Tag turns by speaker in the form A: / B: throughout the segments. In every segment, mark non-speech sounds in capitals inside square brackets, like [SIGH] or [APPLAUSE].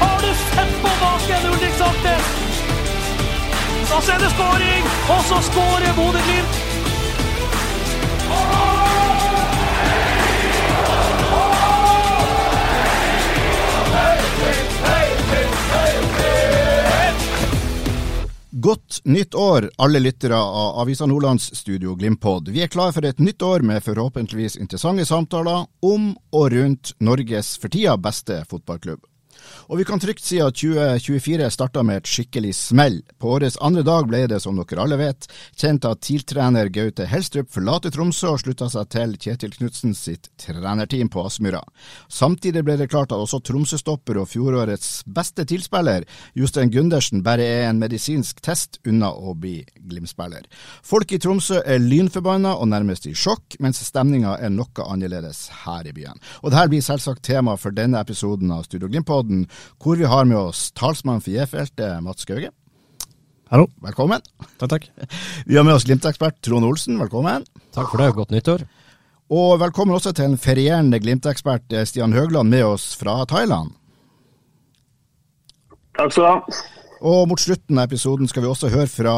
A: Har du sett på baken, Ulrik Saltnes? Så er det skåring! Og så skårer Bodø-Glimt!
B: Godt nytt år, alle lyttere av Avisa Nordlands studio Glimpod. Vi er klar for et nytt år med forhåpentligvis interessante samtaler om og rundt Norges for tida beste fotballklubb. Og vi kan trygt si at 2024 starta med et skikkelig smell. På årets andre dag ble det, som dere alle vet, kjent at TIL-trener Gaute Helstrup forlater Tromsø og slutta seg til Kjetil Knutsen sitt trenerteam på Aspmyra. Samtidig ble det klart at også Tromsø-stopper og fjorårets beste TIL-spiller, Jostein Gundersen, bare er en medisinsk test unna å bli Glimt-spiller. Folk i Tromsø er lynforbanna og nærmest i sjokk, mens stemninga er noe annerledes her i byen. Og dette blir selvsagt tema for denne episoden av Studio Glimt-podden, hvor vi har med oss talsmann for J-feltet, Mats Skauge.
C: Hallo.
B: Velkommen.
C: Takk, takk.
B: Vi har med oss Glimt-ekspert Trond Olsen, velkommen.
C: Takk for det. Godt nyttår.
B: Og velkommen også til en ferierende Glimt-ekspert eh, Stian Høgland med oss fra Thailand.
D: Takk skal du ha.
B: Og mot slutten av episoden skal vi også høre fra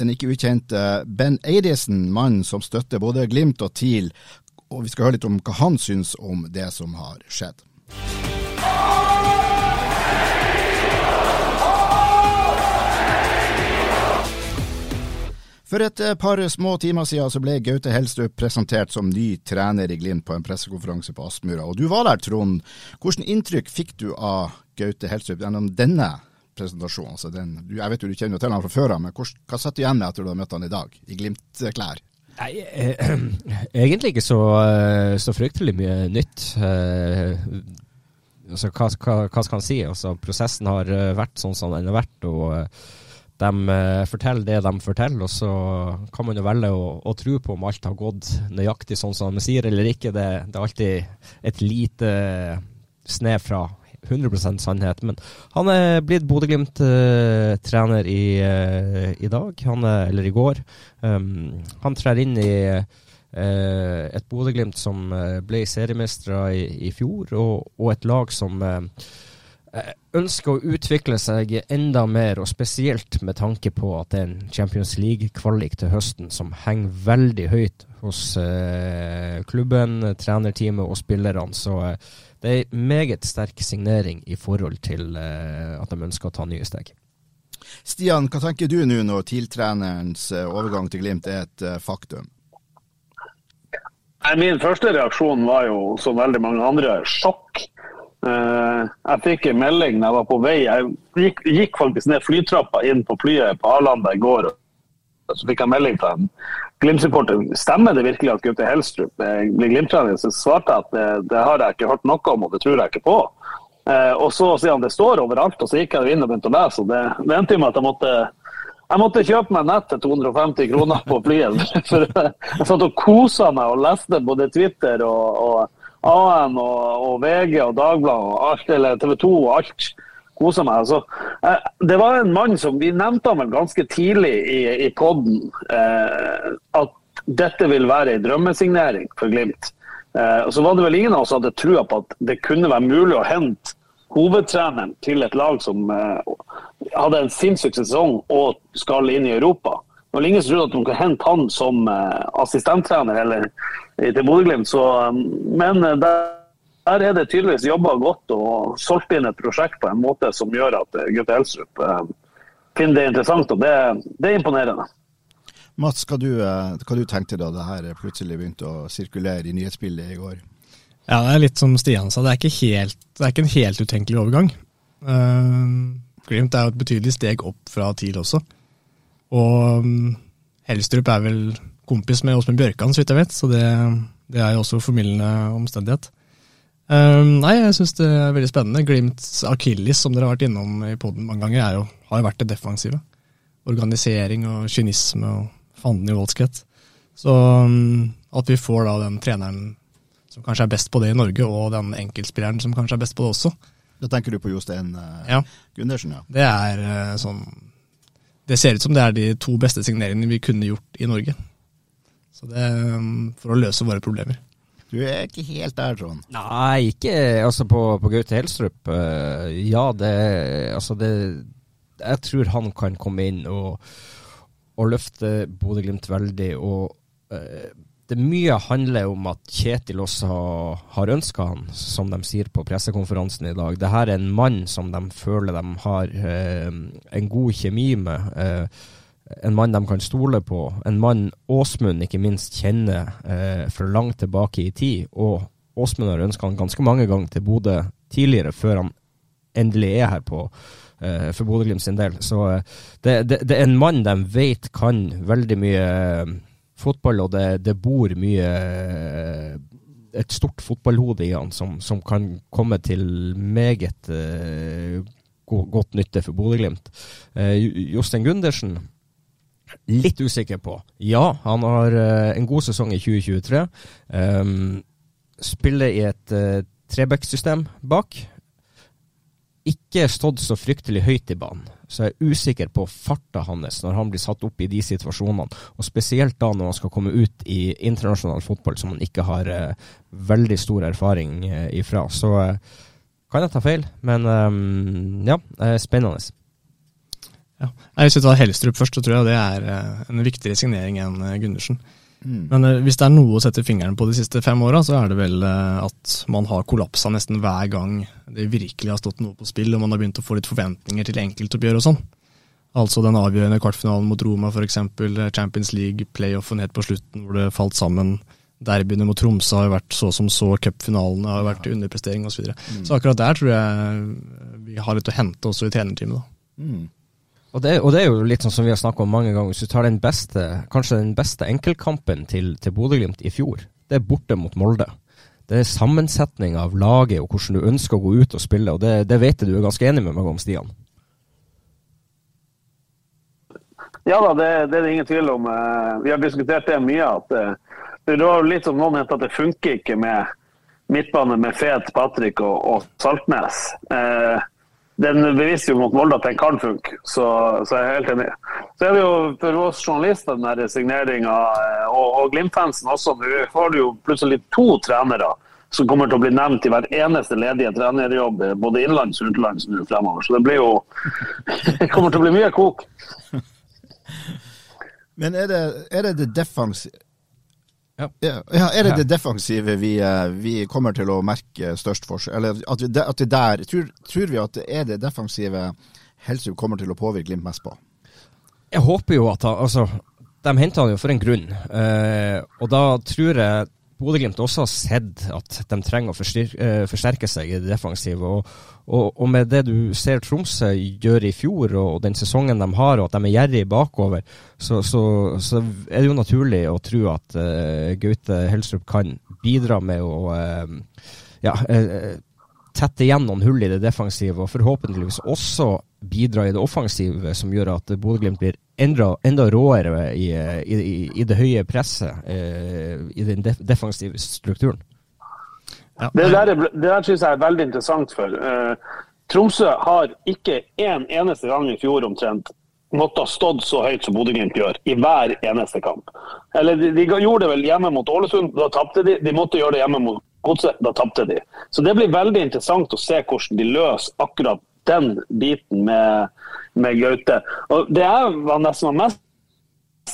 B: den ikke ukjente Ben Eidesen, mannen som støtter både Glimt og TIL. Og vi skal høre litt om hva han syns om det som har skjedd. For et eh, par små timer siden så ble Gaute Helstrup presentert som ny trener i Glimt på en pressekonferanse på Aspmyra. Og du var der, Trond. Hvilket inntrykk fikk du av Gaute Helstrup gjennom denne presentasjonen? Altså den, jeg vet jo du kjenner til han fra før av, men hva, hva satt du igjen med etter du har møtt han i dag, i Glimt-klær?
C: Nei, eh, [CLEARS THROAT] egentlig ikke så, eh, så fryktelig mye nytt. Altså, hva, hva, hva skal han si? Altså, prosessen har vært sånn som den har vært. og de eh, forteller det de forteller, og så kan man jo velge å, å tro på om alt har gått nøyaktig sånn som de sier eller ikke. Det, det er alltid et lite snev fra 100% sannhet. Men han er blitt Bodø-Glimt-trener i, eh, i dag, han er, eller i går. Um, han trer inn i uh, et Bodø-Glimt som eh, ble seriemestere i, i fjor, og, og et lag som eh, eh, ønsker å utvikle seg enda mer, og spesielt med tanke på at det er en Champions League-kvalik til høsten som henger veldig høyt hos eh, klubben, trenerteamet og spillerne. Så eh, det er en meget sterk signering i forhold til eh, at de ønsker å ta nye steg.
B: Stian, hva tenker du nå når TIL-trenerens eh, overgang til Glimt er et eh, faktum?
D: Nei, Min første reaksjon var jo, som veldig mange andre, sjokk. Eh, jeg fikk en melding da jeg var på vei. Jeg gikk, gikk faktisk ned flytrappa inn på flyet på Arlanda i går. Så fikk jeg melding fra en Glimt-supporter. Stemmer det virkelig at Gaute Helstrup eh, blir Glimt-trener? Så svarte jeg at det, det har jeg ikke hørt noe om, og det tror jeg ikke på. Eh, og så sier han det står overalt, og så gikk jeg inn og begynte å lese. og Det, det endte med at jeg måtte jeg måtte kjøpe meg nett til 250 kroner på flyet. [LAUGHS] For jeg satt og kosa meg og leste både Twitter og, og AN og, og, VG og Dagbladet og alt, eller TV 2 og alt. Kosa meg. Altså, eh, det var en mann som Vi nevnte han vel ganske tidlig i, i poden eh, at dette vil være en drømmesignering for Glimt. Eh, og så var det vel ingen av oss som hadde trua på at det kunne være mulig å hente hovedtreneren til et lag som eh, hadde en sinnssyk sesong og skal inn i Europa. Det var ingen som trodde at de kunne hente han som eh, assistenttrener eller til Bodø-Glimt. um, Men eh, der, der er det tydeligvis jobba godt og solgt inn et prosjekt på en måte som gjør at eh, Gutte Helstrup eh, finner det interessant, og det, det er imponerende.
B: Mats, hva du, hva du tenkte da det her plutselig begynte å sirkulere i nyhetsbildet i går?
E: Ja, det er litt som Stian sa, det er ikke, helt, det er ikke en helt utenkelig overgang. Uh, Glimt er jo et betydelig steg opp fra TIL også. Og um, Helstrup er vel kompis med Åsmund Bjørkan, så vidt jeg vet, så det, Det er jo også formildende omstendighet. Um, nei, jeg syns det er veldig spennende. Glimts akilles, som dere har vært innom i poden mange ganger, er jo, har jo vært det defensive. Organisering og kynisme og fanden i voldskhet. Så um, at vi får da den treneren som kanskje er best på det i Norge, og den enkeltspilleren som kanskje er best på det også.
B: Da tenker du på Jostein uh,
E: ja.
B: Gundersen, ja.
E: Det er uh, sånn Det ser ut som det er de to beste signeringene vi kunne gjort i Norge. Så det um, For å løse våre problemer.
B: Du er ikke helt der, Trond?
C: Nei, ikke altså på, på Gaute Helstrup. Uh, ja, det Altså, det Jeg tror han kan komme inn og, og løfte Bodø-Glimt veldig. Og uh, det mye handler om at Kjetil også har, ønska han, som de sier på pressekonferansen i dag. Dette er en mann som de føler de har eh, en god kjemi med. Eh, en mann de kan stole på. En mann Åsmund ikke minst kjenner eh, fra langt tilbake i tid. Og Åsmund har ønska han ganske mange ganger til Bodø tidligere, før han endelig er her på eh, for Bodø-Glimt sin del. Så eh, det, det, det, er en mann de vet kan veldig mye eh, fotball, og det, det bor mye eh, et stort fotballhode i han som, som kan komme til meget uh, godt nytte for Bodø-Glimt. Jostein Gundersen litt usikker på. Ja, han har uh, en god sesong i 2023. Um, ehm, spiller i et uh, Trebekk-system bak. Ikke stått så fryktelig høyt i banen, så jeg er usikker på farta hans når han blir satt opp i de situasjonene. Og spesielt da når han skal komme ut i internasjonal fotball som han ikke har eh, veldig stor erfaring eh, ifra. Så kan jeg ta feil, men um, ja, spennende.
E: Ja. Hvis vi tar Helstrup først, så tror jeg det er eh, en viktigere signering enn eh, Gundersen. Mm. Men eh, hvis det er noe å sette fingeren på de siste fem åra, så er det vel at man har kollapsa nesten hver gang det virkelig har stått noe på spill, og man har begynt å få litt forventninger til enkeltoppgjør og sånn. Altså den avgjørende kvartfinalen mot Roma f.eks., Champions League, playoffen helt på slutten hvor det falt sammen. Derbyene mot Tromsø har jo vært så som så, cupfinalene har vært underprestering osv. Så, videre. mm. så akkurat der tror jeg vi har litt å hente også i trenerteamet. da. Mm.
C: Og det, og det, er jo litt sånn som vi har snakka om mange ganger. Hvis du tar den beste, kanskje den beste enkeltkampen til, til Bodø-Glimt i fjor, det er borte mot Molde. Det er sammensetning av laget og hvordan du ønsker å gå ut og spille, og det, det vet jeg du er ganske enig med meg om, Stian?
D: Ja da, det, det er det ingen tvil om. Eh, vi har diskutert det mye. at eh, Det var litt som noen mente at det funker ikke med midtbane med Fet, Patrick og, og Saltnes. Eh, den beviser jo mot Molde at den kan funke, så, så, jeg er helt enig. Så er det jo for oss journalister den der signeringa, eh, og, og Glimt-fansen også. Nå får du jo plutselig to trenere som kommer til å bli nevnt i hver eneste ledige trenerjobb, både innenlands og utenlands nå fremover. Så det blir jo [LAUGHS] Det kommer til å bli mye kok.
B: Men er det er det, det defensive ja. ja. Er det det defensive vi, eh, vi, kommer til å merke størst forskjell? Eller at, vi, at det der tror, tror, vi at det er det defensive Helstrup kommer til å påvirke Glimt mest på?
C: Jeg håper jo at han Altså, de henter han jo for en grunn. Eh, og da tror jeg Bodø-Glimt også har sett at de trenger å forsterke, uh, seg i det defensive. Og, og, og, med det du ser Tromsø gjøre i fjor, og, og den sesongen de har, og at de er gjerrige bakover, så, så, så, er det jo naturlig å tro at uh, Gaute Helstrup kan bidra med å ja, tette igjen noen hull i det defensive, og forhåpentligvis også bidra i det offensive, som gjør at Bodø-Glimt blir enda, enda råere i, i, i, det høye presset, eh, i den defensive strukturen.
D: Ja. Det der, det der synes jeg er veldig interessant. for. Uh, Tromsø har ikke en eneste gang i fjor omtrent måtte ha stått så høyt som Bodø-Glimt gjør, i hver eneste kamp. Eller de, de, gjorde det vel hjemme mot Ålesund, da tapte de. De måtte gjøre det hjemme mot Godset, da tapte de. Så det blir veldig interessant å se hvordan de løser akkurat den biten med, med Gaute. Og Det jeg var nesten mest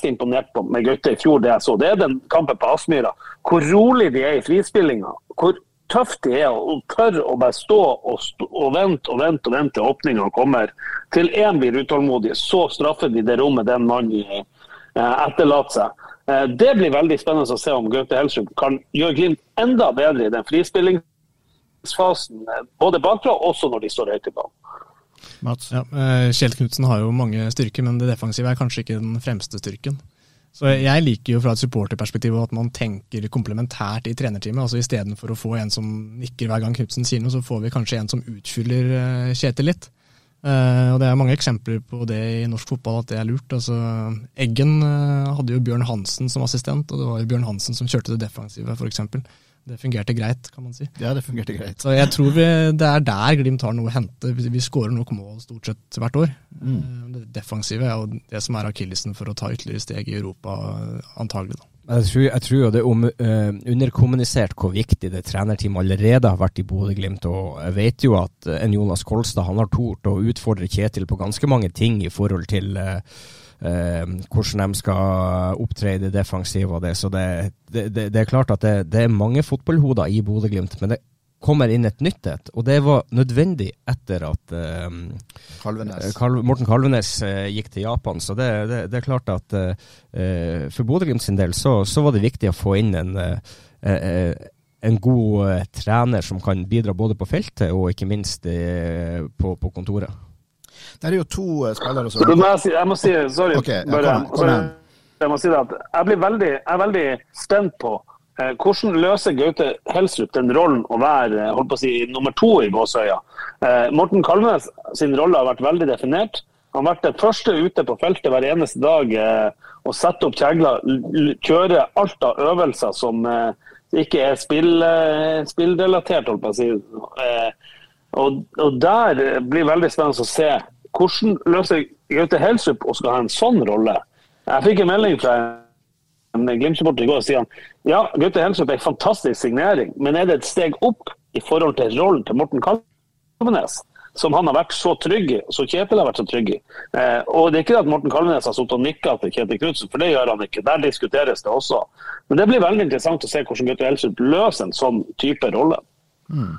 D: imponert på med Gaute i fjor, det jeg så, det er den kampen på Aspmyra. Hvor rolig de er i frispillinga. Hvor tøft de er og tør å bare stå og, stå, og vente og vente og vente til åpninga kommer. Til én blir utålmodig, så straffer de det rommet den mannen eh, etterlater seg. Eh, det blir veldig spennende å se om Gaute Helsrud kan gjøre Glimt enda bedre i den frispillingsfasen, eh, både bakfra og også når de står høyt i banen.
E: Mats? Ja, eh, Kjell Knutsen har jo mange styrker, men det defensive er kanskje ikke den fremste styrken. Så jeg liker jo fra et supporterperspektiv at man tenker komplementært i trenerteamet. altså Istedenfor å få en som nikker hver gang Knutsen sier noe, så får vi kanskje en som utfyller Kjetil litt. Uh, og Det er mange eksempler på det i norsk fotball, at det er lurt. altså Eggen uh, hadde jo Bjørn Hansen som assistent, og det var jo Bjørn Hansen som kjørte det defensive, f.eks det fungerte greit, kan man si.
B: Ja, det fungerte greit.
E: Så jeg tror vi, det er der Glimt har noe å hente. Vi, vi skårer nok mål stort sett hvert år. Mm. Uh, det defensive er jo det som er akillesen for å ta ytterligere steg i Europa, antagelig. da.
C: Jeg tror, jeg tror det er om, uh, underkommunisert hvor viktig det trenerteamet allerede har vært i Bodø-Glimt. Og jeg vet jo at en Jonas Kolstad han har tort å utfordre Kjetil på ganske mange ting i forhold til uh, uh, hvordan de skal opptre i det defensive og det. Så det, det, det, det er klart at det, er mange fotballhoder i Bodø-Glimt, men det kommer inn et nytt et. Og det var nødvendig etter at eh,
B: Kalvenes.
C: Kalv, Morten Kalvenes eh, gikk til Japan. Så det, er klart at eh, for Bodø-Glimt sin del så, så, var det viktig å få inn en eh, eh, en god trener som kan bidra både på feltet og ikke minst på, på kontoret.
B: Det er jo to eh, spillere som
D: jeg, si, jeg må si Sorry.
B: Okay, ja, bare, kom, kom
D: jeg må si det at jeg, blir veldig, jeg er veldig spent på eh, hvordan løser Gaute Helsrup den rollen å være eh, holdt på å si, nummer to i Gåsøya. Eh, Morten Kalvenes sin rolle har vært veldig definert. Han har vært den første ute på feltet hver eneste dag eh, og sette opp kjegler. Kjøre alt av øvelser som eh, ikke er spill, spillrelatert, holdt på å si. Og, og, Der blir det veldig spennende å se hvordan løser Gaute Helsup å skal ha en sånn rolle? Jeg fikk en melding fra en Glimt-supporter i går og sier han, ja, Gaute Helsup er en fantastisk signering, men er det et steg opp i forhold til rollen til Morten Kalvenes? Som han har vært så trygg i, så Kjetil har vært så trygg i. Eh, og Det er ikke det at Morten Kalvenes har sittet og nikka til Kjetil Knutsen, for det gjør han ikke. Der diskuteres det også. Men det blir veldig interessant å se hvordan Gaute Helsup løser en sånn type rolle. Mm.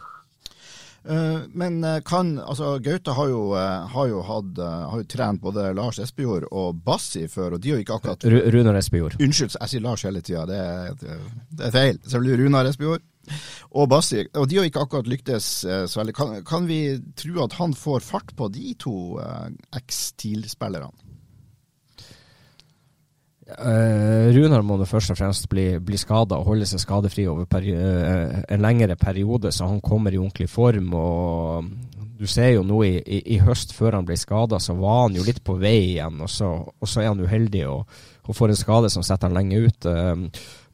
B: Eh, men eh, kan altså Gaute har jo, eh, har jo, hatt, har jo trent både Lars Espejord og Bassi før, og de har jo ikke akkurat
C: Runar Espejord.
B: Unnskyld, jeg sier Lars hele tida, det, det, det, er feil. Så blir Runar Espejord og Bassi. Og de har ikke akkurat lyktes så veldig. Kan, kan vi tro at han får fart på de to eks-TIL-spillerne?
C: Uh, Runar må først og fremst bli, bli skada og holde seg skadefri over uh, en lengre periode, så han kommer i ordentlig form. og Du ser jo nå i, i, i høst, før han ble skada, så var han jo litt på vei igjen. Og så, og så er han uheldig og, og, får en skade som setter han lenge ut. Uh,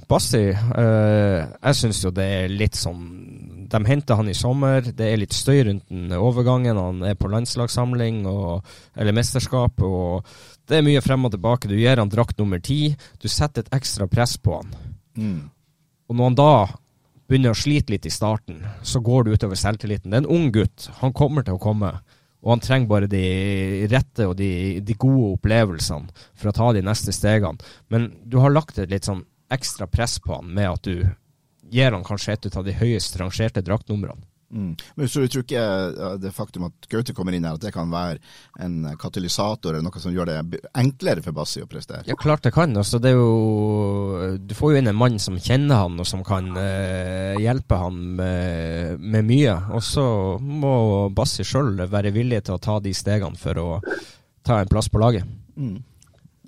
C: Bassi, jeg syns jo det er litt sånn De henter han i sommer. Det er litt støy rundt den overgangen. Han er på landslagssamling og, eller mesterskap. og det er mye frem og tilbake. Du gir han drakt nummer ti. Du setter et ekstra press på han. Mm. Og når han da begynner å slite litt i starten, så går det utover selvtilliten. Det er en ung gutt. Han kommer til å komme. Og han trenger bare de rette og de, de gode opplevelsene for å ta de neste stegene. Men du har lagt et litt sånn ekstra press på han med at du gir han kanskje et av de høyest rangerte draktnumrene.
B: Mm. Men så du tror ikke det faktum at Gaute kommer inn her, at det kan være en katalysator eller noe som gjør det enklere for Bassi å prestere?
C: Ja, klart det kan. Altså, det jo, du får jo inn en mann som kjenner han, og som kan eh, hjelpe han med, med mye. Og så må Bassi sjøl være villig til å ta de stegene for å ta en plass på laget. Mm.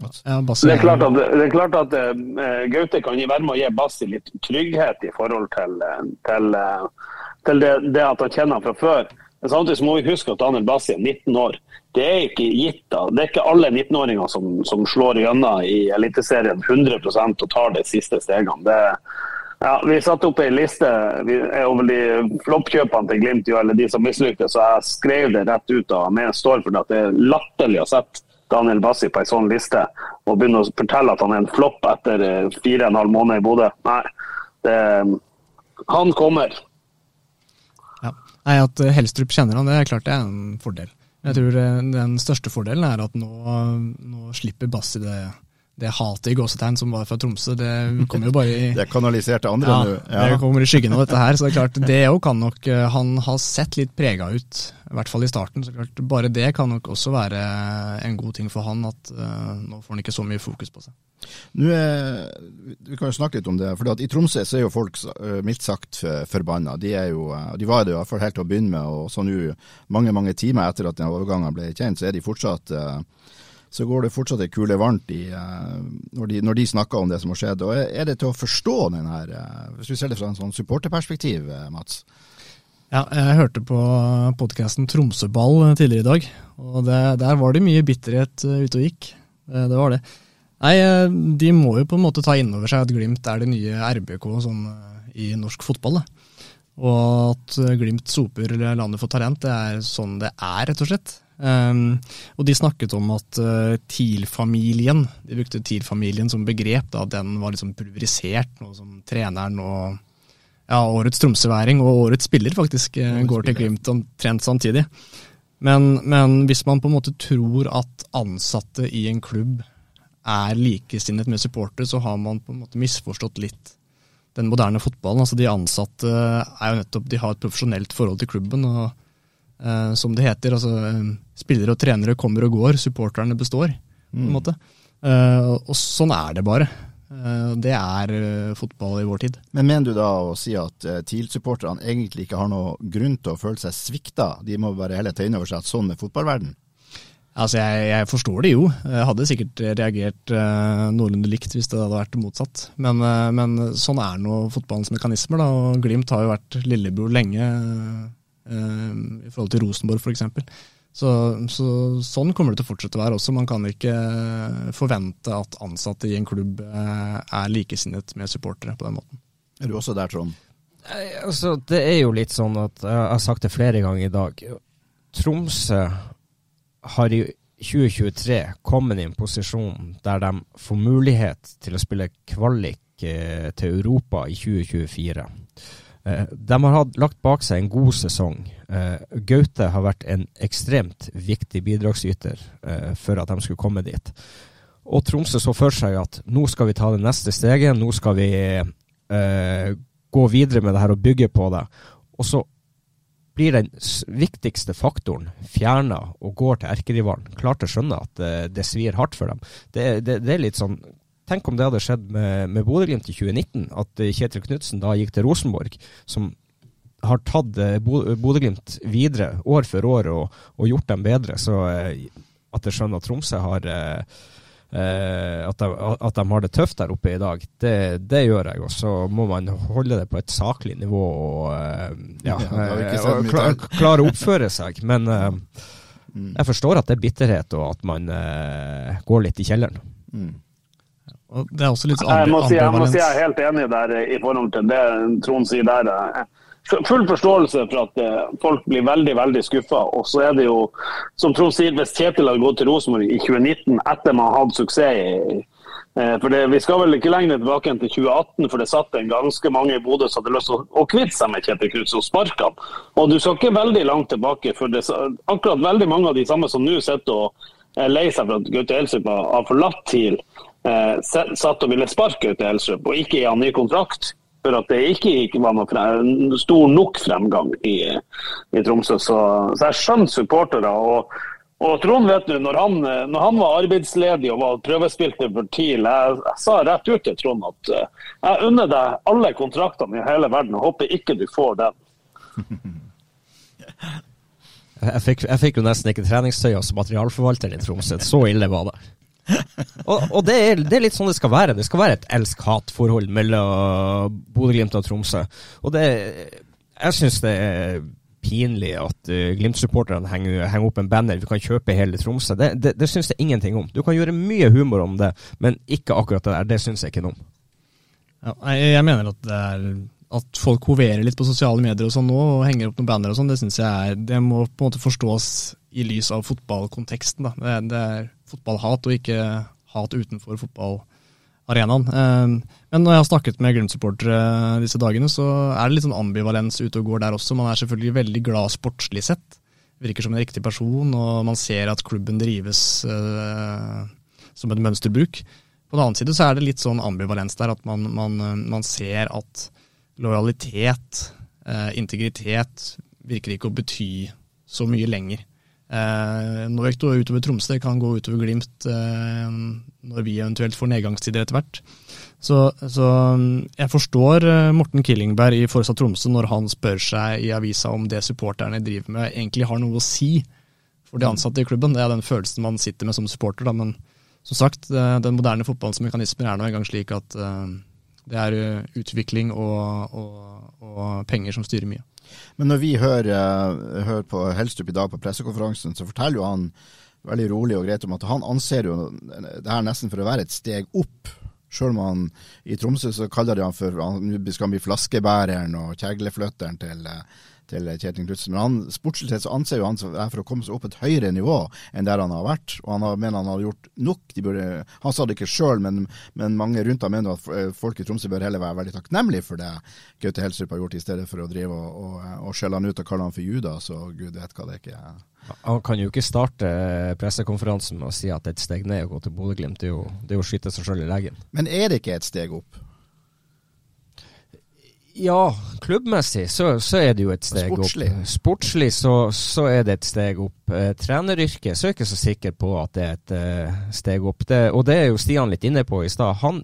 D: Ja, det er klart at, det er klart at uh, Gaute kan være med å gi Bassi litt trygghet i forhold til, til uh, til det, det at han kjenner han fra før. Men samtidig må vi huske at Daniel Bassi er 19 år. Det er ikke gitt da. Det er ikke alle 19-åringer som, som, slår gjennom i Eliteserien 100% og tar de siste stegene. Det, ja, vi satte opp ei liste er over de floppkjøpene til Glimt, eller de som mislyktes, så jeg skrev det rett ut. da, Men jeg står for det at det er latterlig å sette Daniel Bassi på ei sånn liste og begynne å fortelle at han er en flopp etter eh, fire og en halv måned i Bodø. Nei, det, han kommer.
E: Nei, At eh, Helstrup kjenner han, det er klart det er en fordel. Jeg tror eh, den største fordelen er at nå, nå slipper Bassi det, det hatet i gåsetegn som var fra Tromsø. Det kommer jo bare i [LAUGHS]
B: Det er kanalisert til andre
E: nå. Ja, det kommer i skyggen av dette her. Så det er klart, det òg kan nok eh, Han har sett litt prega ut, i hvert fall i starten. så klart, Bare det kan nok også være en god ting for han, at uh, nå får han ikke så mye fokus på seg.
B: Nå er, vi kan jo snakke litt om det. for I Tromsø så er jo folk mildt sagt forbanna. De, er jo, de var det i hvert fall helt til å begynne med. og så nå Mange mange timer etter at den overgangen ble kjent, så er de fortsatt så går det fortsatt ei kule varmt i, uh, når, de, når, de, snakker om det som har skjedd. Og Er det til å forstå den her, uh, hvis vi ser det fra en sånn supporterperspektiv, uh, Mats?
E: Ja, jeg hørte på podkasten Tromsøball tidligere i dag, og det, der var det mye bitterhet ute og gikk. Det var det. Nei, de må jo på en måte ta inn over seg at Glimt er det nye RBK sånn, i norsk fotball. Da. Og at Glimt soper landet for talent, det er sånn det er, rett og slett. Um, og de snakket om at uh, TIL-familien, de brukte TIL-familien som begrep, da, den var liksom pulverisert, noe som treneren og ja, årets tromsøværing og årets spiller faktisk årets går til Glimt omtrent samtidig. Men, men, hvis man på en måte tror at ansatte i en klubb er likesinnet med supportere, så har man på en måte misforstått litt den moderne fotballen. Altså De ansatte er jo nettopp, de har et profesjonelt forhold til klubben. og Uh, som det heter. altså uh, Spillere og trenere kommer og går, supporterne består. på en mm. måte. Eh, og sånn er det bare. det er fotball i vår tid.
B: Men mener du da å si at TIL-supporterne egentlig ikke har noe grunn til å føle seg svikta? De må bare heller ta inn over seg at sånn er fotballverden?
E: Altså, jeg, jeg, forstår det jo. Jeg hadde sikkert reagert eh, noenlunde likt hvis det hadde vært motsatt. Men, eh, men sånn er nå fotballens mekanismer. Da. og Glimt har jo vært lillebror lenge. Eh, i forhold til Rosenborg f.eks. Så, så, sånn kommer det til å fortsette å være også. Man kan ikke forvente at ansatte i en klubb eh, er likesinnet med supportere på den måten.
B: Er du også der, Trond?
C: Altså, det er jo litt sånn at jeg har sagt det flere ganger i dag. Tromsø har i 2023 kommet i en posisjon der de får mulighet til å spille kvalik eh, til Europa i 2024. Eh, de har hatt, lagt bak seg en god sesong. Eh, Gaute har vært en ekstremt viktig bidragsyter eh, for at de skulle komme dit. Og Tromsø så for seg at nå skal vi ta det neste steget, nå skal vi eh, gå videre med det her og bygge på det. Og så blir den viktigste faktoren fjerna og går til erkerivalen. Klart å skjønne at det svir hardt for dem. Det, det, det, er litt sånn Tenk om det hadde skjedd med, med Bodø-Glimt i 2019, at eh, Kjetil Knutsen da gikk til Rosenborg, som har tatt eh, Bodø-Glimt videre år for år og, og, gjort dem bedre. Så eh, at jeg skjønner at Tromsø har at de, at de, har det tøft der oppe i dag, det, det gjør jeg. Og så må man holde det på et saklig nivå og ja, klare å oppføre seg. Men mm. jeg forstår at det er bitterhet, og at man går litt i kjelleren.
E: Og det er også litt
D: jeg må, si, jeg må si jeg er helt enig der i forhold til det Trond sier der. Full forståelse for at eh, folk blir veldig veldig skuffa. Og så er det jo, som Trond sier, hvis Kjetil hadde gått til Rosenborg i 2019 etter man hadde suksess i eh, for det, Vi skal vel ikke lenger tilbake enn til 2018, for det satt en ganske mange i Bodø som hadde lyst til å, kvitte seg med Kjetil Knutsen og sparke ham. Og du skal ikke veldig langt tilbake, for det, akkurat veldig mange av de samme som nå sitter og er lei seg for at Gaute Elsvik har forlatt TIL, eh, satt og ville sparke ut Elstrup og ikke gi han ny kontrakt. For at det ikke, var noe stor nok fremgang i, i Tromsø. Så, så jeg skjønner supportere. Og, og Trond, vet du, når han, når han, var arbeidsledig og var prøvespilte for TIL, jeg, jeg, sa rett ut til Trond at uh, jeg unner deg alle kontraktene i hele verden og håper ikke du får den. [LAUGHS]
C: Jeg fikk, jeg fikk, jo nesten ikke treningstøy som materialforvalter i Tromsø. Så ille var det [LAUGHS] og, og det, er, det, er, litt sånn det skal være. Det skal være et elsk-hat-forhold mellom Bodø-Glimt og Tromsø. Og det Jeg syns det er pinlig at uh, Glimt-supporterne henger, henger, opp en banner vi kan kjøpe hele Tromsø. Det, det, det syns jeg ingenting om. Du kan gjøre mye humor om det, men ikke akkurat det der. Det syns jeg ikke noe om.
E: Ja, jeg, mener at det er at folk hoverer litt på sosiale medier og sånn nå, og henger opp noen banner og sånn, det syns jeg er Det må på en måte forstås i lys av fotballkonteksten. da. Det, det er fotballhat, og ikke hat utenfor fotballarenaen. Ehm, men når jeg har snakket med Glimt-supportere disse dagene, så er det litt sånn ambivalens ute og går der også. Man er selvfølgelig veldig glad sportslig sett. Virker som en riktig person, og man ser at klubben drives uh, som et mønsterbruk. På den annen side så er det litt sånn ambivalens der, at man, man, man ser at lojalitet, integritet, virker ikke å bety så mye lenger. Eh, gikk det utover Tromsø, kan gå utover Glimt eh, når vi eventuelt får nedgangstider etter hvert. Så, så, mm, jeg forstår eh, Morten Killingberg i Forsa Tromsø når han spør seg i avisa om det supporterne driver med egentlig har noe å si for de ansatte i klubben. Det er den følelsen man sitter med som supporter. Da. Men som sagt, den moderne fotballens mekanismer er nå engang slik at det er utvikling og, og, og penger som styrer mye.
B: Men når vi hører, hører på Helstrup i dag på pressekonferansen, så forteller jo han veldig rolig og greit om at han anser jo det her nesten for å være et steg opp. Sjøl om han i Tromsø så kaller de han for han skal bli flaskebæreren og kjegleflytteren til, til Kjetil Knutsen. Men han, sportslig sett så anser jo han for å komme seg opp et høyere nivå enn der han har vært. Og han har, mener han har gjort nok. Burde, han sa det ikke sjøl, men, men, mange rundt ham mener at folk i Tromsø bør heller være veldig takknemlige for det Gaute Helstrup har gjort, i stedet for å drive og, og, og skjelle han ut og kalle han for Judas og gud vet hva det ikke er.
C: Han kan jo ikke starte pressekonferansen med å si at det et steg ned å gå til Bodø-Glimt. Det, er jo å skyte seg sjøl i leggen.
B: Men er det ikke et steg opp?
C: Ja, klubbmessig så, så er det jo et steg
B: Sportslig.
C: opp. Sportslig så, så, er det et steg opp. Eh, treneryrket så er jeg ikke så sikker på at det er et eh, steg opp. Det, og det er jo Stian litt inne på i stad. Han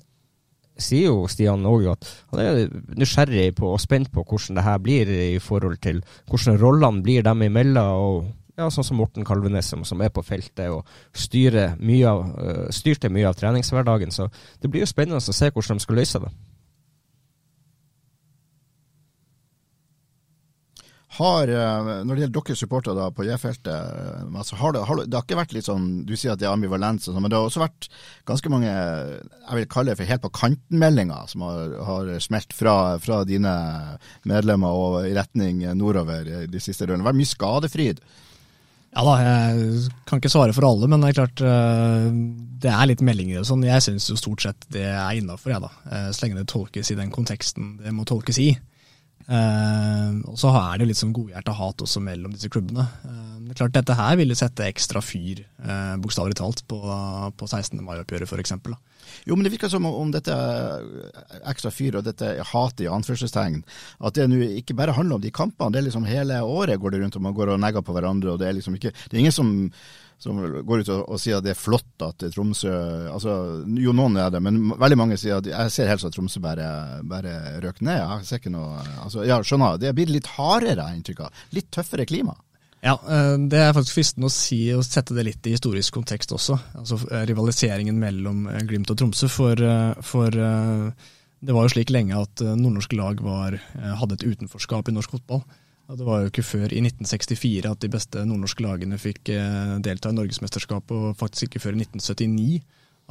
C: sier jo Stian òg at han er nysgjerrig på og spent på hvordan det her blir i forhold til hvordan rollene blir dem imellom. og ja, sånn som Morten Kalvenes, som er på feltet og styrer mye av, uh, styrte mye av treningshverdagen. Så det blir jo spennende å se hvordan de skal løse det.
B: Har, når det gjelder deres supportere på J-feltet, altså har det, har det, har ikke vært litt sånn Du sier at det er ambivalens, sånn, men det har også vært ganske mange jeg vil kalle det for helt på kanten-meldinger som har, har smelt fra, fra, dine medlemmer og i retning nordover de siste rundene. Det har vært mye skadefryd.
E: Ja da, jeg kan ikke svare for alle, men det er klart det er litt meldinger og sånn. Jeg syns jo stort sett det er innafor, jeg da. Så lenge det tolkes i den konteksten det må tolkes i. og så er det jo litt sånn godhjerta hat også mellom disse klubbene. det er klart Dette her ville sette ekstra fyr, uh, bokstavelig talt, på, på 16. mai-oppgjøret f.eks.
B: Jo, men det virker som om dette ekstra fyr og dette hatet i anførselstegn, at det nå ikke bare handler om de kampene. det er liksom Hele året går det rundt og man går og negger på hverandre. og Det er liksom ikke, det er ingen som, som går ut og, og, sier at det er flott at Tromsø altså Jo, noen er det, men veldig mange sier at jeg ser helst at Tromsø bare, bare røk ned. Jeg ser ikke noe, altså, ja, skjønner, Det blir litt hardere, inntrykk av. Litt tøffere klima.
E: Ja, det er faktisk fristende å si og sette det litt i historisk kontekst også. Altså Rivaliseringen mellom Glimt og Tromsø. For, for det var jo slik lenge at nordnorske lag var, hadde et utenforskap i norsk fotball. Det var jo ikke før i 1964 at de beste nordnorske lagene fikk delta i Norgesmesterskapet, og faktisk ikke før i 1979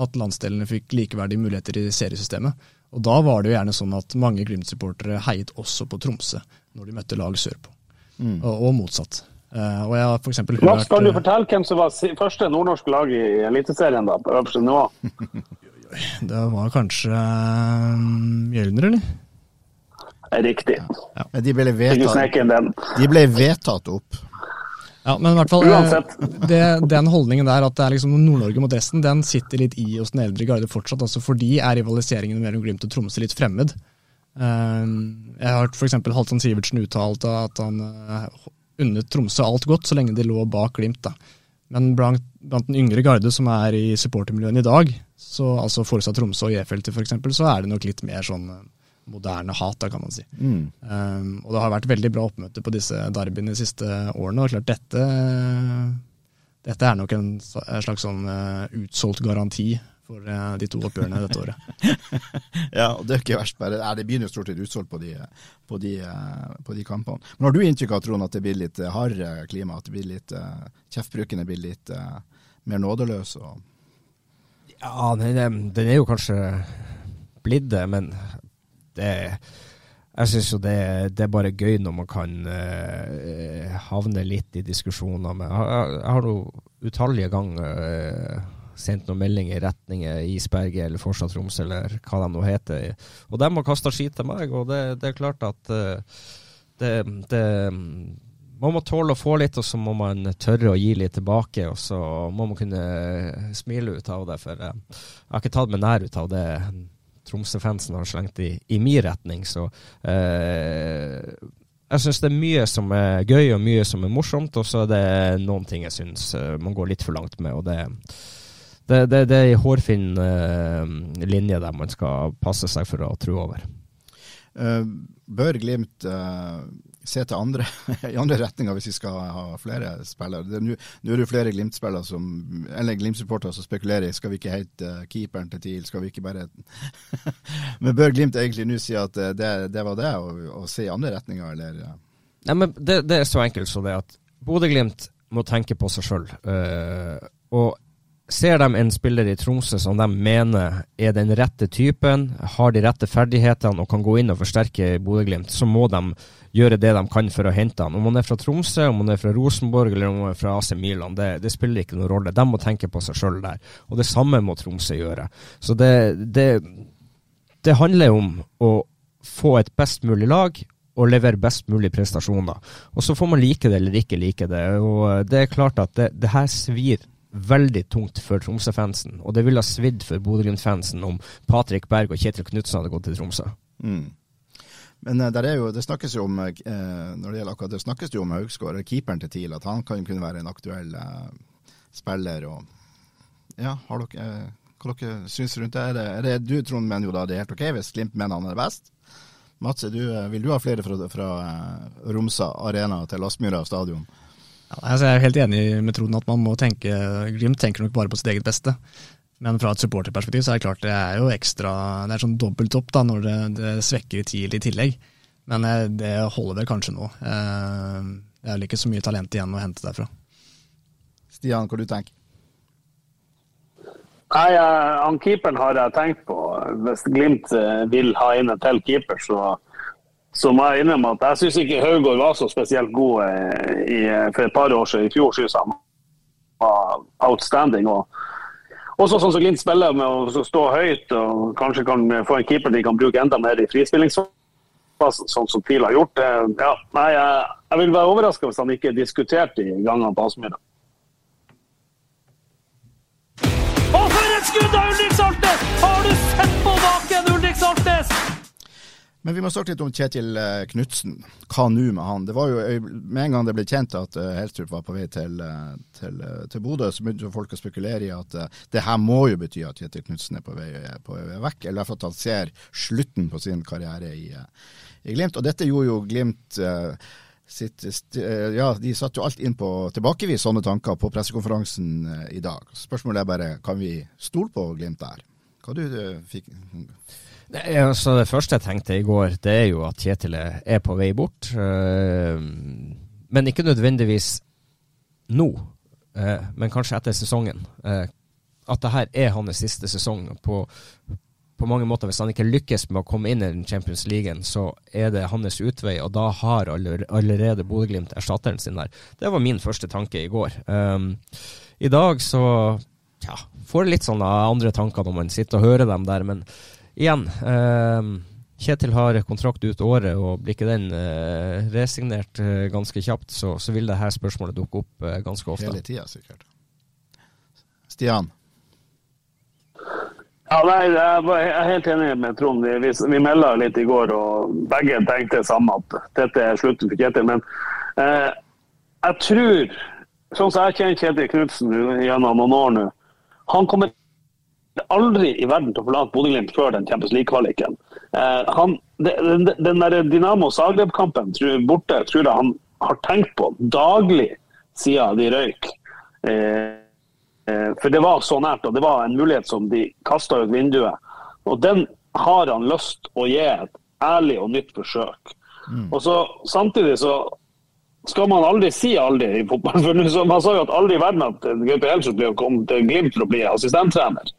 E: at landsdelene fikk likeverdige muligheter i seriesystemet. Og Da var det jo gjerne sånn at mange Glimt-supportere heiet også på Tromsø når de møtte lag sørpå, mm. og, og motsatt. Uh, og jeg har for hørt
D: Mats, kan du fortelle hvem som var første nordnorske lag i Eliteserien da, på øverste nivå?
E: det var kanskje uh, Mjølner, eller?
D: Riktig.
B: Ja. Ja. De, ble vedtatt, de ble vedtatt opp.
E: Ja, men i hvert fall det, Den holdningen der at det er liksom Nord-Norge mot resten, den sitter litt i hos den eldre garde fortsatt. altså Fordi er rivaliseringen mellom Glimt og Tromsø litt fremmed. Uh, jeg har hørt f.eks. Halvdan Sivertsen uttalt at han unnet Tromsø alt godt, så lenge de lå bak Glimt. da. Men blant, blant, den yngre garde som er i supportermiljøene i dag, så, altså Forsa Tromsø og J-feltet f.eks., så er det nok litt mer sånn moderne hat, da, kan man si. Mm. Um, og det har vært veldig bra oppmøte på disse derbyene de siste årene. og klart dette, dette er nok en, en slags sånn uh, utsolgt garanti for uh, de to oppgjørene dette året. [LAUGHS]
B: ja, og det er ikke verst. bare, Det begynner jo stort sett utsolgt på de, på, de, uh, på de, kampene. Men Har du inntrykk av Trond, at det blir litt uh, hardere klima? At det blir litt uh, kjeftbruken blir litt mer nådeløs? Og...
C: Ja, den, den, er jo kanskje blitt det, men det jeg syns jo det, det, er bare gøy når man kan uh, havne litt i diskusjoner med Jeg, jeg har jo utallige ganger uh, sendt noen meldinger i retning Isberget eller Forsa Tromsø eller hva de nå heter. Og de har kasta skit til meg, og det, det er klart at uh, det, det man må tåle å få litt, og så må man tørre å gi litt tilbake. Og så må man kunne smile ut av det, for jeg har ikke tatt meg nær ut av det Tromsø-fansen har slengt i, i min retning. Så eh, jeg syns det er mye som er gøy, og mye som er morsomt. Og så er det noen ting jeg syns man går litt for langt med. og det det, det, det er en hårfin uh, linje der man skal passe seg for å tro over.
B: Uh, bør Glimt uh, se til andre, [LAUGHS] i andre retninger hvis vi skal ha flere spillere? Nå er det jo flere Glimt-spillere som, eller Glimt-supportere som spekulerer i skal vi ikke hete uh, keeperen til TIL, skal vi ikke bare [LAUGHS] Men bør Glimt egentlig nå si at det, det var det, og, og, se i andre retninger, eller?
C: Nei, men det, det, er så enkelt som det at Bodø-Glimt må tenke på seg sjøl. og Ser de en spiller i Tromsø som de mener er den rette typen, har de rette ferdighetene og kan gå inn og forsterke Bodø-Glimt, så må de gjøre det de kan for å hente han. Om han er fra Tromsø, om han er fra Rosenborg eller om han er fra AC Milan, det, det spiller ikke noen rolle. De må tenke på seg sjøl der. Og det samme må Tromsø gjøre. Så det, det, det handler om å få et best mulig lag og levere best mulig prestasjoner. Og så får man like det eller ikke like det. Og det er klart at det, det her svir veldig tungt for Tromsø-fansen. Og det ville ha svidd for Bodø-Glimt-fansen om Patrick Berg og Kjetil Knutsen hadde gått til Tromsø. Mm.
B: Men uh, jo, det snakkes jo om uh, når det gjelder akkurat det snakkes jo om Haugsgaard, keeperen til TIL, at han kan kunne være en aktuell uh, spiller. og ja, har dere, Hva dere syns rundt det? Er, det? er det? Du Trond mener jo da det er helt ok hvis Glimt mener han er best? Mats, du, vil du ha flere fra, fra Romsa arena til Aspmyra stadion?
E: Ja, altså jeg er helt enig med Trond at man må tenke Glimt tenker nok bare på sitt eget beste. Men fra et supporterperspektiv så er det klart det er jo ekstra Det er sånn dobbelt opp da, når det, det svekker TIL i tillegg. Men eh, det holder vel kanskje nå. Eh, det er vel ikke så mye talent igjen å hente derfra.
B: Stian, hva du tenker
D: Nei, han Keeperen har jeg tenkt på. Hvis Glimt eh, vil ha inn en til keeper, så så må jeg innrømme at jeg syns ikke Haugård var så spesielt god eh, i, for et par år siden. I fjor syns han var outstanding. og også sånn som Glimt spiller med å stå høyt og kanskje kan få en keeper de kan bruke enda mer i frispillingsfasen, sånn som TIL har gjort. Ja, nei, jeg, jeg vil være overraska hvis han ikke diskuterte i gangene på Aspmyra.
A: Og for et skudd av Ulrik Saltnes! Har du sett på baken, Ulrik Saltnes?
B: Men vi må snakke litt om Kjetil eh, Knutsen. Hva nå med han? Det var jo Med en gang det ble kjent at eh, Helstrup var på vei til, eh, til, til Bodø, så begynte folk å spekulere i at det her må jo bety at Kjetil Knutsen er på vei, på vei vekk, eller i at han ser slutten på sin karriere i, i Glimt. Og dette gjorde jo Glimt sitt Ja, de satte jo alt inn på tilbakevis sånne tanker på pressekonferansen i dag. Spørsmålet er bare, kan vi stole på Glimt der? Hva du fikk
C: det, altså det første jeg tenkte i går, det er jo at Kjetil er på vei bort. Uh, men ikke nødvendigvis nå, uh, men kanskje etter sesongen. Uh, at det her er hans siste sesong. På, på, mange måter, Hvis han ikke lykkes med å komme inn i den Champions League, så er det hans utvei, og da har allerede Bodø-Glimt erstatteren sin der. Det var min første tanke i går. Um, I dag så ja, får jeg litt sånne andre tanker når man sitter og hører dem der, men igjen eh, Kjetil har kontrakt ut året, og blir ikke den eh, resignert eh, ganske kjapt, så, så, vil dette spørsmålet dukke opp eh, ganske ofte.
B: Hele tida, sikkert. Stian?
D: Ja, nei, Jeg er helt enig med Trond. Vi, vi melda litt i går, og begge tenkte samme, at dette er slutten for Kjetil. Men eh, jeg tror, sånn som jeg kjenner Kjetil Knutsen gjennom noen år nå, han kommer aldri i verden til å forlate Bodø-Glimt før den Champions League-kvaliken. Eh, den, den der Dynamo Zagreb-kampen borte tror jeg han har tenkt på daglig siden de røyk. Eh, eh, for det var så nært, og det var en mulighet som de kasta ut vinduet. Og den har han lyst å gi et ærlig og nytt forsøk. Mm. Og så Samtidig så skal man aldri si aldri i fotball. For Man sa jo at aldri i verden at Gaupe Elsrud ble komme til Glimt for å bli assistenttrener.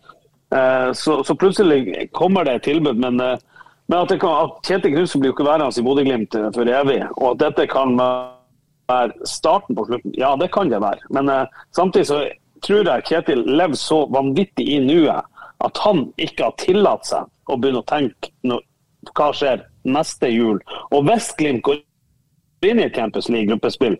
D: Eh, så, så, plutselig kommer det et tilbud. Men, eh, men at, kan, at, Kjetil Knutsen blir jo ikke værende i Bodø-Glimt eh, for evig. Og at dette kan være starten på slutten, ja det kan det være. Men samtidig så tror jeg Kjetil lever så vanvittig i nuet at han ikke har tillatt seg å begynne å tenke no, hva skjer neste jul. Og hvis Glimt går inn i Campus League-gruppespill,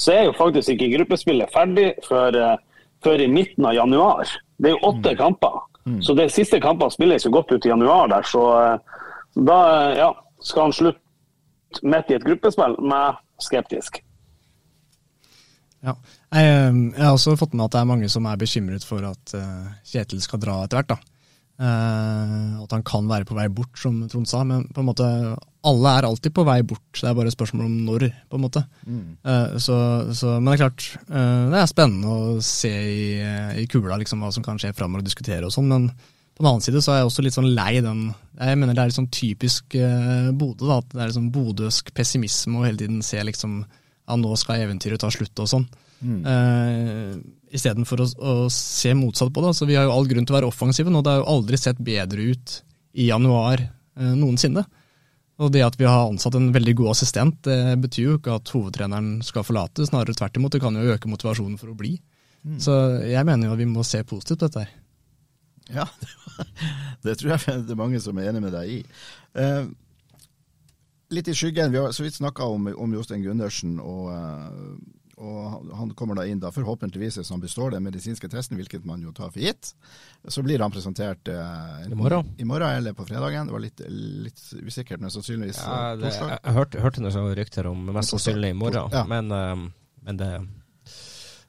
D: så er jo faktisk ikke gruppespillet ferdig før, før i midten av januar. Det er jo åtte mm. kamper. Mm. Så de siste kampene spilles jo godt ut i januar der, så eh, da ja, skal han slutte midt i et gruppespill. Med skeptisk.
E: Ja. Jeg, eh, jeg, har også fått med at det er mange som er bekymret for at Kjetil skal dra etter hvert. da. At han kan være på vei bort, som Trond sa. Men på en måte, alle er alltid på vei bort. Det er bare et spørsmål om når, på en måte. Mm. Uh, så, så, men det er klart, uh, det er spennende å se i, i kula liksom, hva som kan skje framover og diskutere og sånn. Men på den annen side så er jeg også litt sånn lei den Jeg mener det er litt sånn typisk Bodø. da, at Det er liksom bodøsk pessimisme og hele tiden se liksom ja, nå skal eventyret ta slutt og sånn. Mm. Uh, Istedenfor å, å se motsatt på det. Så vi har jo all grunn til å være offensive nå. Det har jo aldri sett bedre ut i januar uh, noensinne. Og det at vi har ansatt en veldig god assistent, det betyr jo ikke at hovedtreneren skal forlate. Snarere tvert imot, det kan jo øke motivasjonen for å bli. Mm. Så jeg mener jo at vi må se positivt på dette her.
B: Ja, [LAUGHS] det tror jeg det er mange som er enig med deg i. Eh, litt i skyggen, vi har så vidt snakka om, om Jostein Gundersen og uh, og han kommer da inn da forhåpentligvis hvis han består den medisinske testen, hvilket man jo tar for gitt. Så blir han presentert eh,
C: I morgen
B: I morgen eller på fredagen. Det var litt, litt usikkert, men sannsynligvis ja,
C: eh, det, torsdag. Jeg, hørte, hørte noen rykter om mest sannsynlig i morgen, ja. men, uh, men, det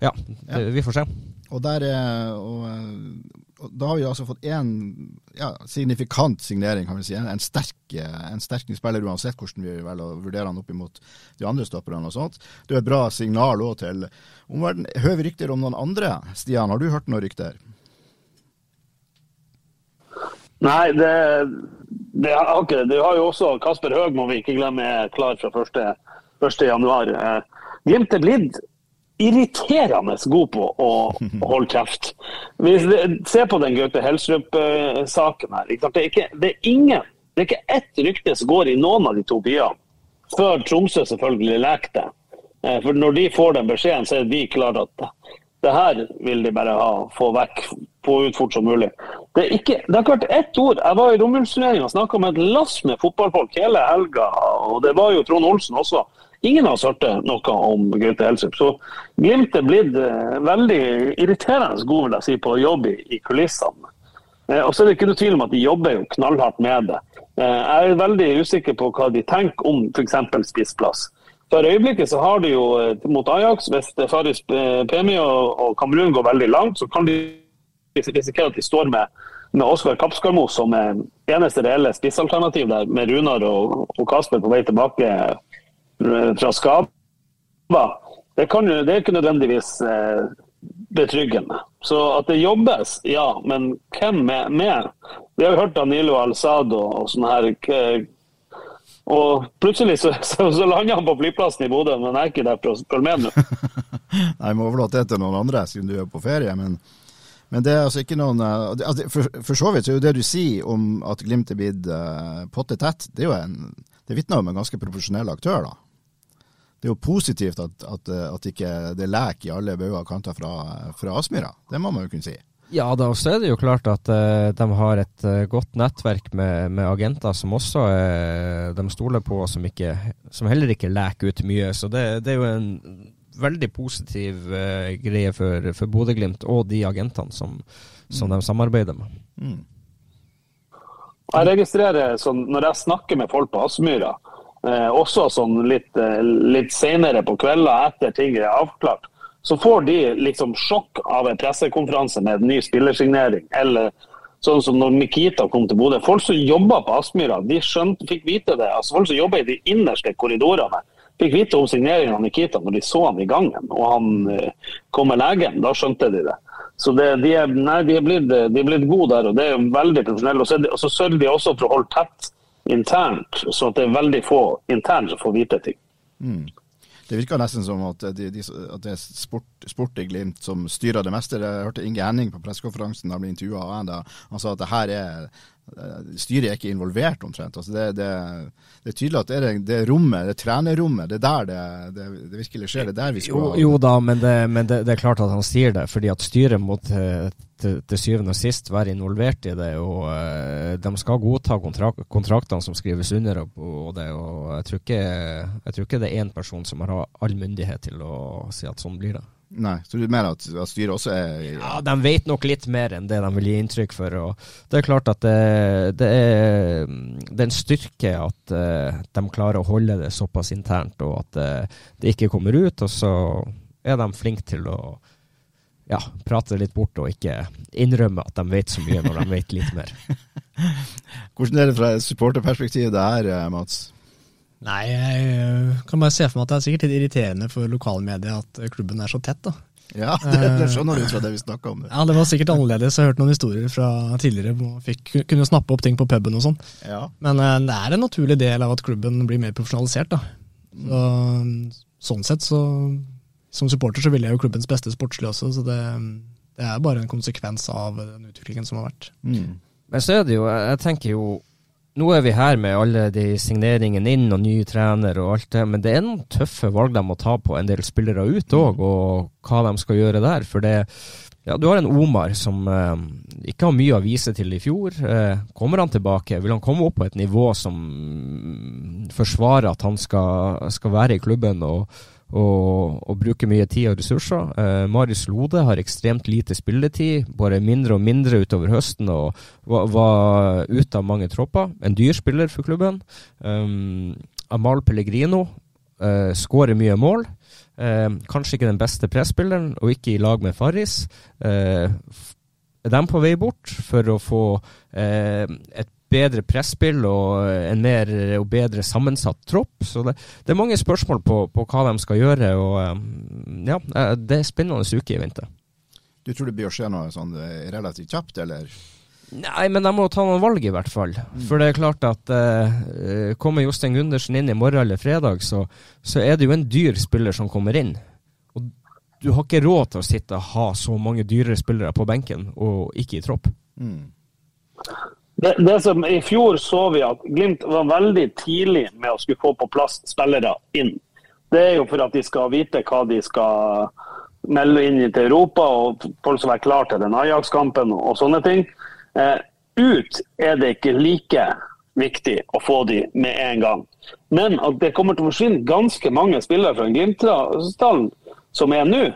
C: Ja, det, vi får se.
B: Og der er og, eh, da har vi altså fått én ja, signifikant signering, kan vi si. En, en sterk, en sterk spiller, uansett hvordan vi velger å vurdere han opp imot de andre stopperne og sånt. Det er et bra signal òg til omverdenen. Hører vi rykter om noen andre? Stian, har du hørt noen rykter?
D: Nei, det, det har ikke det. Du har jo også Kasper Høeg, må vi ikke glemme, er klar fra 1.1. Eh, Glimt er blitt irriterende god på å, [LAUGHS] holde kjeft. Se på den Gaute Helstrup-saken her. Det er, ikke, det er ingen, det er ikke ett rykte som går i noen av de to byene, før Tromsø selvfølgelig leker det. Eh, for når de får den beskjeden, så er de klare at det her vil de bare ha, få vekk, få ut fort som mulig. Det, ikke, det har ikke vært ett ord. Jeg var i romjulsturneringa og snakka med et lass med fotballfolk hele helga, og det var jo Trond Olsen også. Ingen har oss noe om Gaute Elsup. Så Glimt er blitt eh, veldig irriterende god vil jeg si, på å jobbe i, kulissene. Eh, og så er det ikke noe tvil om at de jobber jo knallhardt med det. Eh, jeg er veldig usikker på hva de tenker om f.eks. spissplass. For øyeblikket så har de jo mot Ajax, hvis Faris Pemi og, Kamerun går veldig langt, så kan de risikere at de står med med Oskar Kapskarmo som eneste reelle spissalternativ der, med Runar og, og Kasper på vei tilbake fra Skaba, Det, kan, det er ikke nødvendigvis eh, betryggende. Så at det jobbes, ja. Men hvem er med? Vi har jo hørt Danilo Alzado og sånne her. Og plutselig så, [LAUGHS] så, så, lander han på flyplassen i Bodø, men jeg er ikke der for å følge med nå. [LAUGHS]
B: Nei, må overlate det til noen andre, siden du er på ferie. Men, men det er altså ikke noen eh, altså, for, for, så vidt så er jo det du sier om at Glimt er blitt uh, potte tett, det er jo det vitner om en ganske profesjonell aktør, da det er jo positivt at, at, at ikke det leker i alle bauger og kanter fra, fra Aspmyra. Det må man jo kunne si.
C: Ja, da også er det jo klart at uh, de har et uh, godt nettverk med, med, agenter som også uh, de stoler på, som, ikke, som heller ikke leker ut mye. Så det, det er jo en veldig positiv greie for, for Bodø-Glimt og de agentene som, som mm. de samarbeider med. Mm.
D: Jeg registrerer sånn, Når jeg snakker med folk på Aspmyra, eh, også sånn litt, eh, litt senere på kvelder etter ting er avklart, så får de liksom sjokk av en pressekonferanse med en ny spillersignering. Eller sånn som når Nikita kom til Bodø. Folk som jobba på Aspmyra, de skjønte, fikk vite det. altså Folk som jobba i de innerste korridorene, fikk vite om signeringen av Nikita når de så han i gangen og han eh, kom med legen. Da skjønte de det. Så det, de, er, nei, de, er blitt, de er blitt gode der, og det er veldig profesjonelle. Og så sørger de også for å holde tett internt, så det er veldig få internt som får vite ting. Mm.
B: Det virker nesten som at, de, de, at det er sport, sport, i Glimt som styrer det meste. Jeg hørte Inge Henning på pressekonferansen da han ble intervjua av NDA. Han sa at det her er styret er ikke involvert, omtrent. Altså det, det, det, er tydelig at det er det rommet, det trenerrommet, det er der det, det, virkelig skjer. Det er der vi skal
C: Jo, jo da, men, men det, er klart at han sier det, fordi at styret må til, til, til syvende og sist være involvert i det. og uh, De skal godta kontrak kontraktene som skrives under. Og, og det, og jeg tror, ikke, jeg tror ikke det er én person som har all myndighet til å si at sånn blir det.
B: Nei, Så du mener at, at styret også er
C: ja. ja, De vet nok litt mer enn det de vil gi inntrykk for. og Det er klart at det, det, er, det er, en styrke at uh, de klarer å holde det såpass internt, og at uh, det ikke kommer ut. Og så er de flinke til å ja, prate litt bort og ikke innrømme at de vet så mye når de vet litt mer. [LAUGHS]
B: Hvordan er det fra supporterperspektivet det her, eh, Mats?
E: Nei, jeg øh, kan bare se for meg at det er sikkert litt irriterende for lokalmedia at øh, klubben er så tett, da.
B: Ja, [LAUGHS] det, det skjønner du fra det vi snakka om.
E: Ja, det var sikkert annerledes. Jeg har hørt noen historier fra tidligere. hvor man Fikk, kunne snappe opp ting på puben og sånn.
B: Ja.
E: Men øh, det er en naturlig del av at klubben blir mer profesjonalisert, da. Så, sånn sett så Som supporter så vil jeg jo klubbens beste sportslig også, så det, det er bare en konsekvens av den utviklingen som har vært.
B: Mm.
C: Men så er det jo, jeg tenker jo Nå er vi her med alle de signeringene inn og ny trener og alt det, men det er noen tøffe valg de må ta på en del spillere ut òg, og hva de skal gjøre der. For det ja, du har en Omar som eh, ikke har mye å vise til i fjor. Eh, kommer han tilbake, vil han komme opp på et nivå som mm, forsvarer at han skal, skal være i klubben og, og, og bruke mye tid og ressurser? Eh, Marius Lode har ekstremt lite spilletid, bare mindre og mindre utover høsten og var, var ute av mange tropper. En dyr spiller for klubben. Um, Amal Pellegrino eh, skårer mye mål. Eh, kanskje ikke den beste presspilleren, og ikke i lag med Farris. Eh, er de på vei bort for å få eh, et bedre presspill og en mer og bedre sammensatt tropp? Så det, det er mange spørsmål på, på, hva de skal gjøre, og eh, ja, eh, det er spennende uke i vinter.
B: Du tror det blir å skje noe sånn eh, relativt kjapt, eller?
C: Nei, men de må ta noen valg, i hvert fall. Mm. For det er klart at eh, kommer Jostein Gundersen inn i morgen eller fredag, så, så, er det jo en dyr spiller som kommer inn. Og du har ikke råd til å sitte og ha så mange dyrere spillere på benken, og ikke i tropp. Mm.
D: Det, det, som I fjor så vi at Glimt var veldig tidlig med å skulle få på plass spillere inn. Det er jo for at de skal vite hva de skal melde inn til Europa, og folk skal være klar til den Ajax-kampen og sånne ting. Eh, ut er det ikke like viktig å få de med en gang. Men at det kommer til å forsvinne ganske mange spillere fra Glimt-stallen som er nå,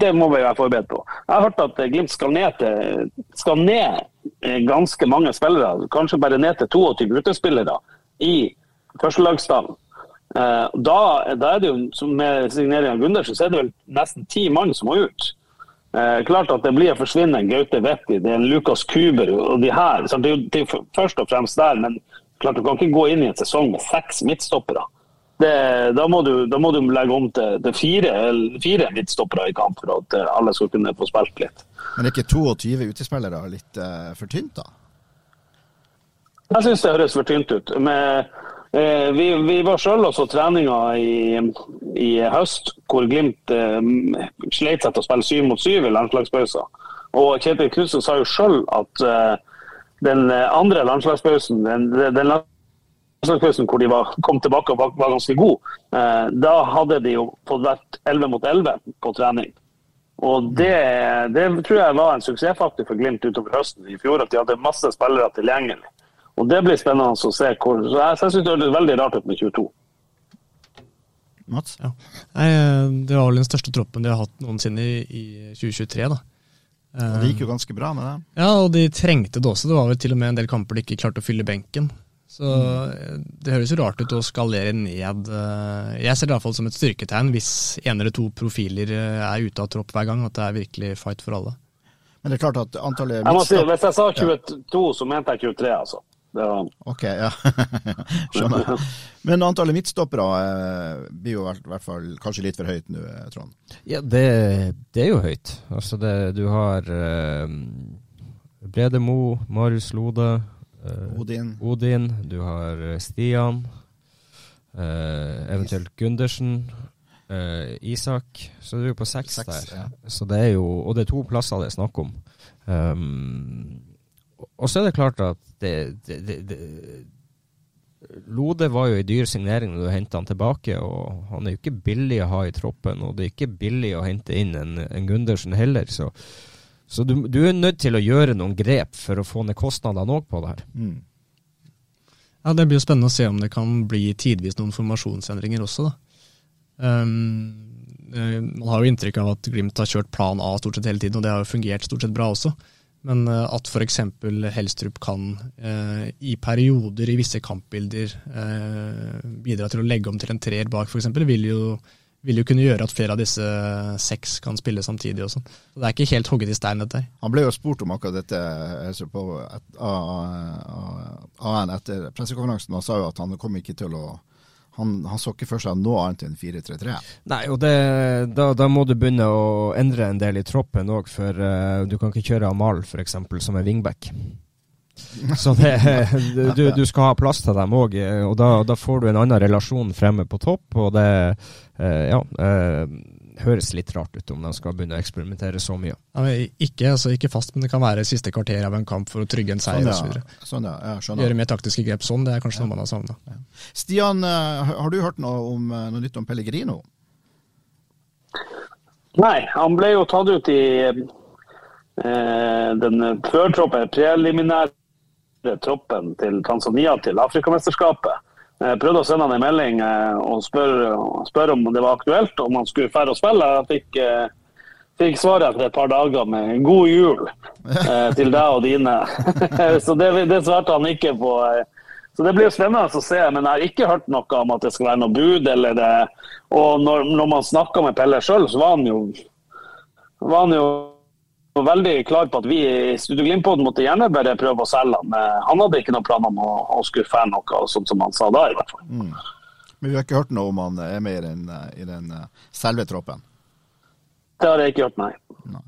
D: det må vi være forberedt på. Jeg har hørt at Glimt skal ned, til, skal ned ganske mange spillere, kanskje bare ned til 22 utespillere i førstelagsstallen. Eh, da, da, er det jo, Med signering av Gundersen så er det vel nesten ti mann som må ut. Eh, klart at det blir å forsvinne en Gaute Vetti, det er en Lukas Kuber og de her. Så det er jo først og fremst der, men klart du kan ikke gå inn i en sesong med seks midtstoppere. Det, da, må du, da, må du, legge om til, til fire, fire midtstoppere i kamp for at eh, alle skal kunne få spilt litt.
B: Men er ikke 22 utespillere litt uh, for tynt, da?
D: Jeg syns det høres for tynt ut. Med Eh, vi, vi, var sjøl også treninga i, i, høst, hvor Glimt eh, sleit seg til å spille syv mot syv i landslagspausen. Og Kjetil Knutsen sa jo sjøl at eh, den andre landslagspausen, den, den landslagspausen hvor de var, kom tilbake og var, var ganske gode, eh, da hadde de jo fått vært 11 mot 11 på trening. Og det, det, tror jeg var en suksessfaktor for Glimt utover høsten i fjor, at de hadde masse spillere tilgjengelig. Og Det blir spennende å se. hvor, så Jeg, jeg syns det høres veldig rart ut med 22.
B: Mats?
E: Ja. Nei, det var vel den største troppen de har hatt noensinne i, i 2023. da.
B: Og Det gikk jo ganske bra med det?
E: Ja, og de trengte det også. Det var vel til og med en del kamper de ikke klarte å fylle benken. Så mm. det høres jo rart ut å skalere ned. Jeg ser det iallfall som et styrketegn hvis en eller to profiler er ute av tropp hver gang, at det er virkelig fight for alle.
B: Men det er klart at antallet
D: jeg må si, Hvis jeg sa 22, så mente jeg 23, altså.
B: Var... Ok, ja. [LAUGHS] Skjønner. Men antallet midtstoppere eh, blir jo i hvert fall kanskje litt for høyt nå, eh, Trond?
C: Ja, det, det, er jo høyt. Altså det, du har Brede Mo Marius Lode,
B: eh, Odin.
C: Odin. Du har eh, Stian. Eh, eventuelt Gundersen. Isak. Så du er på seks, seks der. Ja. Så det er jo, og det er to plasser det er snakk om. Um, og så er det klart at det, det, det, Lode var jo i dyr signering når du henta han tilbake, og han er jo ikke billig å ha i troppen. Og det er ikke billig å hente inn en, en Gundersen heller, så, så du, du, er nødt til å gjøre noen grep for å få ned kostnadene òg på det her. Mm.
E: Ja, Det blir jo spennende å se om det kan bli tidvis noen formasjonsendringer også. da. Um, man har jo inntrykk av at Glimt har kjørt plan A stort sett hele tiden, og det har jo fungert stort sett bra også. Men uh, at f.eks. Helstrup kan eh, i perioder i visse kampbilder eh, bidra til å legge om til en treer bak, f.eks., vil jo vil jo kunne gjøre at flere av disse seks kan spille samtidig. og sånn. Så Det er ikke helt hogget i stein, dette her.
B: Han ble jo spurt om akkurat dette på, et, av han etter pressekonferansen, og sa jo at han kom ikke til å han, han, så ikke for seg noe annet enn 4-3-3.
C: Nei, og det, da, da, må du begynne å endre en del i troppen òg, for uh, du kan ikke kjøre Amal f.eks. som en wingback. Så det, [LAUGHS] du, du, skal ha plass til dem òg, og da, da, får du en annen relasjon fremme på topp. Og det uh, ja, uh, høres litt rart ut om de skal begynne å eksperimentere så mye.
E: Ja, ikke, altså, ikke, fast, men det kan være siste kvarter av en kamp for å trygge en seier
B: sånn, ja.
E: osv.
B: Sånn, ja.
E: Gjøre mer taktiske grep sånn, det er kanskje noe man har savna.
B: Stian, eh, har du hørt noe, om, eh, noe nytt om Pellegrino?
D: Nei, han ble jo tatt ut i eh, den førtroppen, preliminære troppen til Tanzania til Afrikamesterskapet. Jeg prøvde å sende han en melding eh, og spørre, spør om det var aktuelt, om han skulle færre å spille. Jeg fikk, eh, fikk svaret etter et par dager med 'god jul' eh, til deg og dine. [LAUGHS] Så det, det, svarte han ikke på. Så det blir spennende å se, men jeg har ikke hørt noe om at det skal være noe bud. eller det. Og når, når man snakka med Pelle sjøl, så var han jo, var han jo var veldig klar på at vi i Studio Glimt måtte gjerne bare prøve å selge han. Han hadde ikke noen planer om å, å skuffe noe, sånn som han sa da, i hvert fall. Mm.
B: Men vi har ikke hørt noe om han er med i den, i den uh, selve troppen?
D: Det har jeg ikke hørt, nei. nei.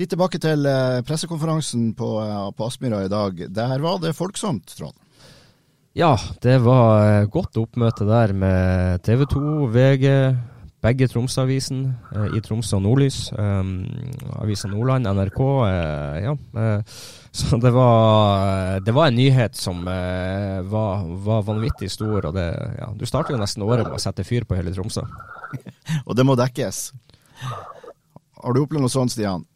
B: Litt tilbake til uh, pressekonferansen på, på Aspmyra i dag. Der var det folksomt, Trond?
C: Ja, det var godt oppmøte der med TV 2, VG, begge Tromsø-avisen eh, i Tromsø og Nordlys. Eh, Avisa Nordland, NRK. Eh, ja. Eh, så det var, det var en nyhet som eh, var, var, vanvittig stor. og det, ja, Du starter jo nesten året med å sette fyr på hele Tromsø. [LAUGHS]
B: og det må dekkes. Har du opplevd noe sånt, Stian?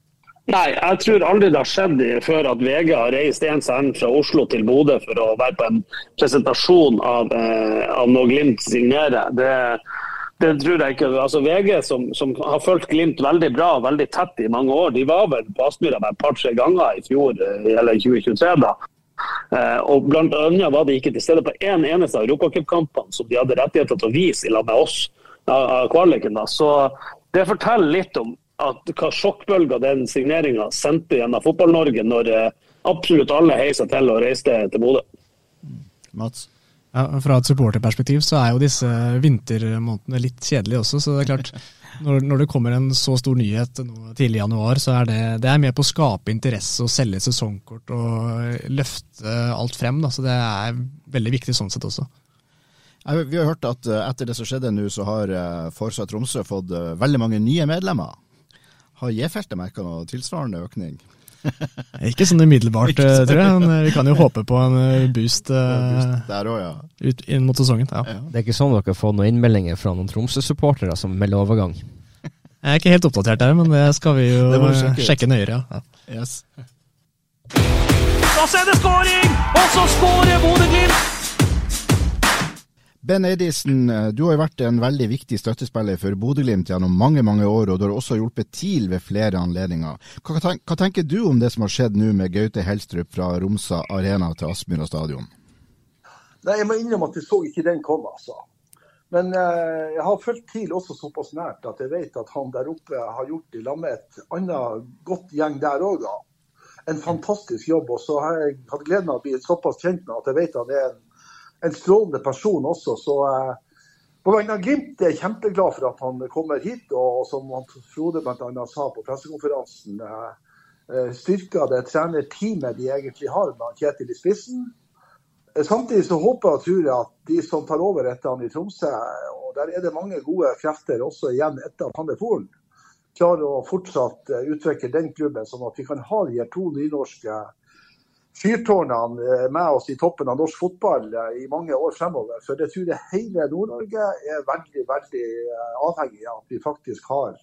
D: Nei, jeg tror aldri det har skjedd før at VG har reist en send fra Oslo til Bodø for å være på en presentasjon av, eh, av noe Glimt signerer. Det, det tror jeg ikke. Altså VG, som, som, har fulgt Glimt veldig bra og veldig tett i mange år, de var vel på Aspmyra et par-tre ganger i fjor, eh, eller 2023. da. Eh, og blant annet var de ikke til stede på én en eneste av europacupkampene som de hadde rettigheter til å vise i lag med oss av kvaliken. da. Så det forteller litt om at hva sjokkbølga den signeringa sendte gjennom Fotball-Norge, når eh, absolutt alle heiv til og reiste til Bodø.
B: Mats?
E: Ja, fra et supporterperspektiv så er jo disse vintermånedene litt kjedelige også. Så det er klart, [LAUGHS] når, når det kommer en så stor nyhet nå tidlig i januar, så er det, det er med på å skape interesse og selge sesongkort og løfte alt frem. Da. Så det er veldig viktig sånn sett også.
B: Vi har hørt at eh, etter det som skjedde nå, så har eh, Forsa Tromsø fått eh, veldig mange nye medlemmer. Har J-feltet merka noe tilsvarende økning? [LAUGHS]
E: Ikke sånn umiddelbart, sånn. tror jeg. Men eh, vi kan jo [LAUGHS] håpe på en eh, boost,
B: boost der også, ja.
E: ut inn mot sesongen. Ja.
C: Ja. Det er ikke sånn dere har fått noen innmeldinger fra noen Tromsø-supportere som melder overgang?
E: Jeg er ikke helt oppdatert der, men det skal vi jo sjekke, sjekke, nøyere. Ja. Yes.
A: Og så er det skåring! Og så skårer Bodø-Glimt!
B: Ben Edison, eh, du har jo vært en veldig viktig støttespiller for Bodø-Glimt gjennom mange mange år, og du har også hjulpet TIL ved flere anledninger. Hva, hva, tenker du om det som har skjedd nå med Gaute Helstrup fra Romsa Arena til Aspmyra stadion?
F: Nei, Jeg må innrømme at jeg så ikke den komme, altså. Men eh, jeg har fulgt TIL også såpass nært at jeg vet at han der oppe har gjort i lag med et annet godt gjeng der òg, da. En fantastisk jobb. Og så har jeg hatt gleden av å bli såpass kjent med at jeg vet han er en en strålende person også. Så eh, på vegne av Glimt er jeg kjempeglad for at han kommer hit. Og som Frode bl.a. sa på pressekonferansen, eh, eh, styrker det trenerteamet de egentlig har med Kjetil i spissen. Samtidig så håper og tror jeg at de som tar over etter han i Tromsø, og der er det mange gode krefter også igjen etter at han er Polen, klarer å fortsatt utvikle den klubben, sånn at vi kan ha de to nynorske fyrtårnene eh, med oss i toppen av norsk fotball eh, i mange år fremover. For jeg tror det hele Nord-Norge er veldig, veldig eh, avhengig av at vi faktisk har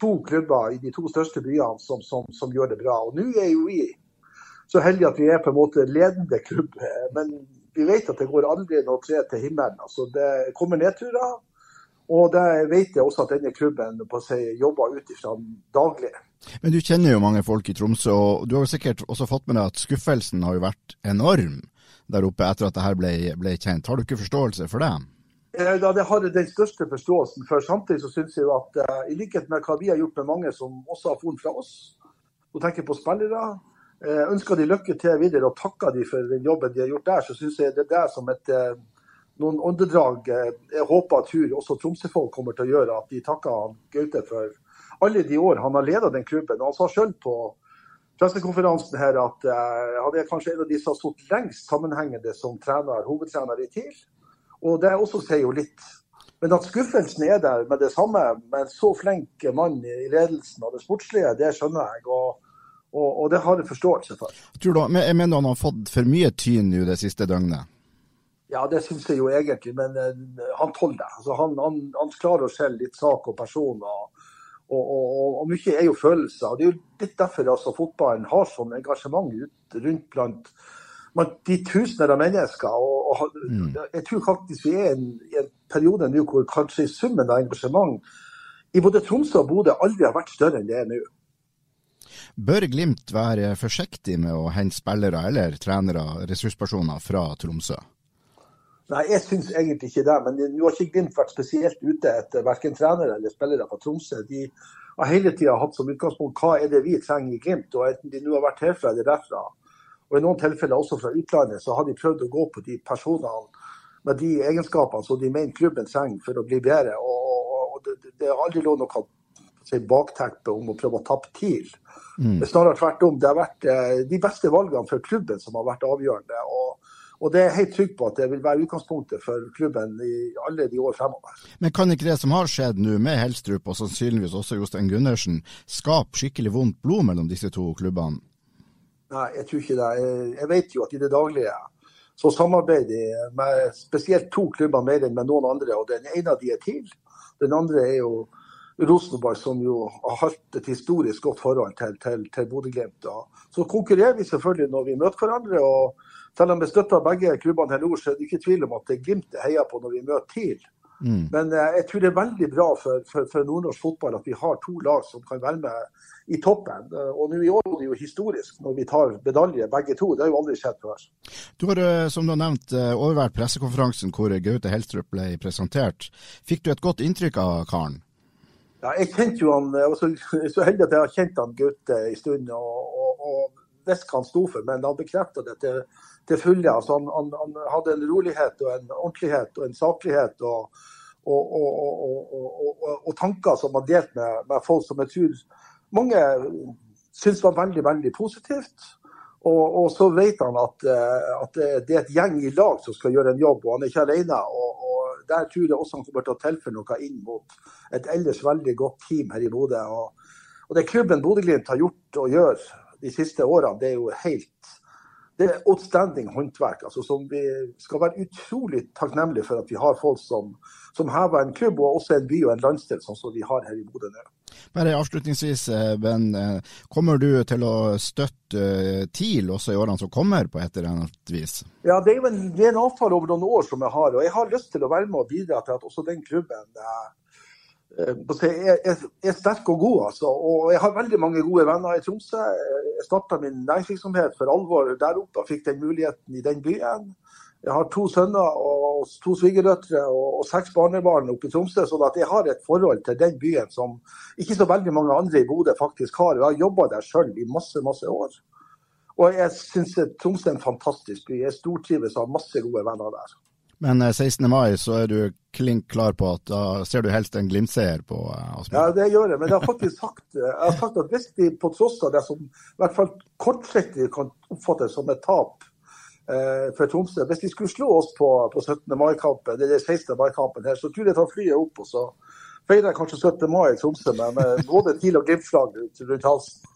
F: to klubber i de to største byene som, som, som gjør det bra. Og nå er jo vi så heldige at vi er på en måte ledende klubb. Men vi vet at det går aldri noe tre til himmelen. Altså, det kommer nedturer. Og det vet jeg også at denne klubben på seg jobber ut ifra daglig.
B: Men du kjenner jo mange folk i Tromsø, og du har jo sikkert også fått med deg at skuffelsen har jo vært enorm der oppe etter at det her ble, ble kjent. Har du ikke forståelse for det?
F: Ja, det har jeg den største forståelsen for. Samtidig så syns jeg jo at eh, i likhet med hva vi har gjort med mange som også har funnet fra oss, og tenker på spillere, eh, ønsker de lykke til videre og takker de for den jobben de har gjort der, så syns jeg det er som et eh, noen åndedrag eh, jeg håper og tror også Tromsø-folk kommer til å gjøre, at de takker Gaute for alle de år han har ledet den klubben. Og han sa selv på pressekonferansen her at eh, han er kanskje en av de som har stått lengst sammenhengende som trener, hovedtrener i TIL. Og det også sier jo litt. Men at skuffelsen er der med det samme, med en så flink mann i ledelsen og det sportslige, det skjønner jeg. Og, og, og det har jeg forståelse for.
B: Tror du, jeg mener han har fått for mye tyn nå det siste døgnet?
F: Ja, det syns jeg jo egentlig, men eh, han tåler det. Altså, han, han, han klarer å skjelle litt sak og personer. Og, og, og, og mye er jo følelser. og Det er jo litt derfor altså, fotballen har sånn engasjement ut, rundt blant, man, de tusener av mennesker. Og, og Jeg tror faktisk vi er i en, en periode nå hvor kanskje summen av engasjement i både Tromsø og Bodø aldri har vært større enn det er nå.
B: Bør Glimt være forsiktig med å hente spillere eller trenere, ressurspersoner, fra Tromsø?
F: Nei, jeg syns egentlig ikke det. Men nå har ikke Glimt vært spesielt ute etter verken trenere eller spillere på Tromsø. De har hele tida hatt som utgangspunkt hva er det vi trenger i Glimt. og Enten de nå har vært herfra eller derfra, og i noen tilfeller også fra utlandet, så har de prøvd å gå på de personene med de egenskapene som de mener klubben trenger for å bli bedre. Og, og, det, det har aldri lov noe si, bakteppe om å prøve å tappe TIL.
B: Mm.
F: Snarere tvert om. Det har vært eh, de beste valgene for klubben som har vært avgjørende. og og det er jeg helt trygg på at det vil være utgangspunktet for klubben i alle de år fremover.
B: Men kan ikke det som har skjedd nå med Helstrup og sannsynligvis også Jostein Gundersen, skape skikkelig vondt blod mellom disse to klubbene?
F: Nei, jeg tror ikke det. Jeg, vet jo at i det daglige så samarbeider de med spesielt to klubber mer enn med noen andre. og Den ene av de er TIL. Den andre er jo Rosenborg, som jo har hatt et historisk godt forhold til, til, til Bodø-Glimt. Så konkurrerer vi selvfølgelig når vi møter hverandre. og selv om vi støtter begge klubbene her nord, så er det ikke tvil om at det er Glimt jeg heier på når vi møter TIL.
B: Mm.
F: Men eh, jeg tror det er veldig bra for, for, for nordnorsk fotball at vi har to lag som kan være med i toppen. Eh, Og nå i år er det jo historisk når vi tar medalje begge to. Det har jo aldri skjedd før.
B: Du har, eh, som du har nevnt, overvært pressekonferansen hvor Gaute Helstrup ble presentert. Fikk du et godt inntrykk av karen?
F: Ja, jeg kjente jo han, jeg var så, så heldig at jeg har kjent han Gaute en stund og, og, og visste hva han sto for, men han bekrefta det til, til fulle. Altså, han, han, han, hadde en rolighet og en ordentlighet og en saklighet og, og, og, og tanker som han delte med, med, folk som jeg tror mange syns var veldig, veldig positivt. Og, så vet han at, at, det er et gjeng i lag som skal gjøre en jobb, og han er ikke alene. og der tror jeg også han kommer til å tilføre noe inn mot et ellers veldig godt team her i Bodø. Og, og det klubben Bodø-Glimt har gjort og gjør de siste årene, det er jo helt det er outstanding håndverk. altså som Vi skal være utrolig takknemlige for at vi har folk som, som hever en klubb og også en by og en landsdel, sånn som vi har her i Bodø nå.
B: Bare avslutningsvis, Ben. Kommer du til å støtte TIL også i årene som kommer, på et eller annet vis?
F: Ja, det er jo en, det er en avtale over noen år som jeg har. og Jeg har lyst til å være med og bidra til at også den klubben er, er, er sterk og god. Altså. Og jeg har veldig mange gode venner i Tromsø. Jeg starta min næringsvirksomhet for alvor der oppe og fikk den muligheten i den byen. Jeg har to sønner og to svigerdøtre og, seks barnebarn oppe i Tromsø. Så jeg har et forhold til den byen som ikke så veldig mange andre i Bodø faktisk har. Jeg har jobba der sjøl i masse, masse år. Og jeg syns Tromsø er en fantastisk by. Jeg stortrives og har masse gode venner der.
B: Men 16. mai så er du klink klar på at da ser du helst en Glimt-seier på Aspmyr?
F: Ja, det gjør jeg. Men jeg har faktisk sagt, jeg har sagt at hvis de på tross av det som i hvert fall kortsiktig kan oppfattes som et tap eh, for Tromsø, hvis de skulle slå oss på, på 17. mai-kampen, eller 16. mai-kampen her, så tror jeg jeg tar flyet opp og så feirer jeg kanskje 17. mai i Tromsø med, med både TIL og Glimt-slag rundt halsen.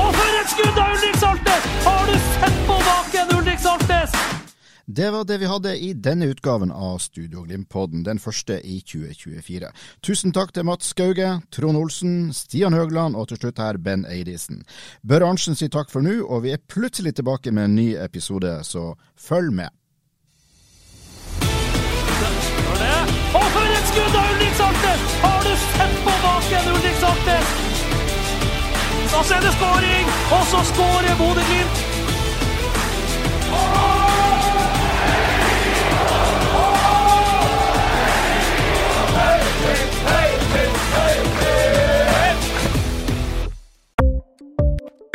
A: Og for et skudd av Ulrik Saltnes! Har du sett på baken, Ulrik Saltnes?
B: Det var det vi hadde i denne utgaven av Studio Glimt-podden, den første i 2024. Tusen takk til Mats Skauge, Trond Olsen, Stian Høgland og til slutt her Ben Eidisen. Børre Arntzen sier takk for nå, og vi er plutselig tilbake med en ny episode, så følg med.
A: Og for et skudd av Ulrik Saltnes! Har du sett på baken, Ulrik Saltnes? Så er det skåring, og så skårer Bodø-Glimt!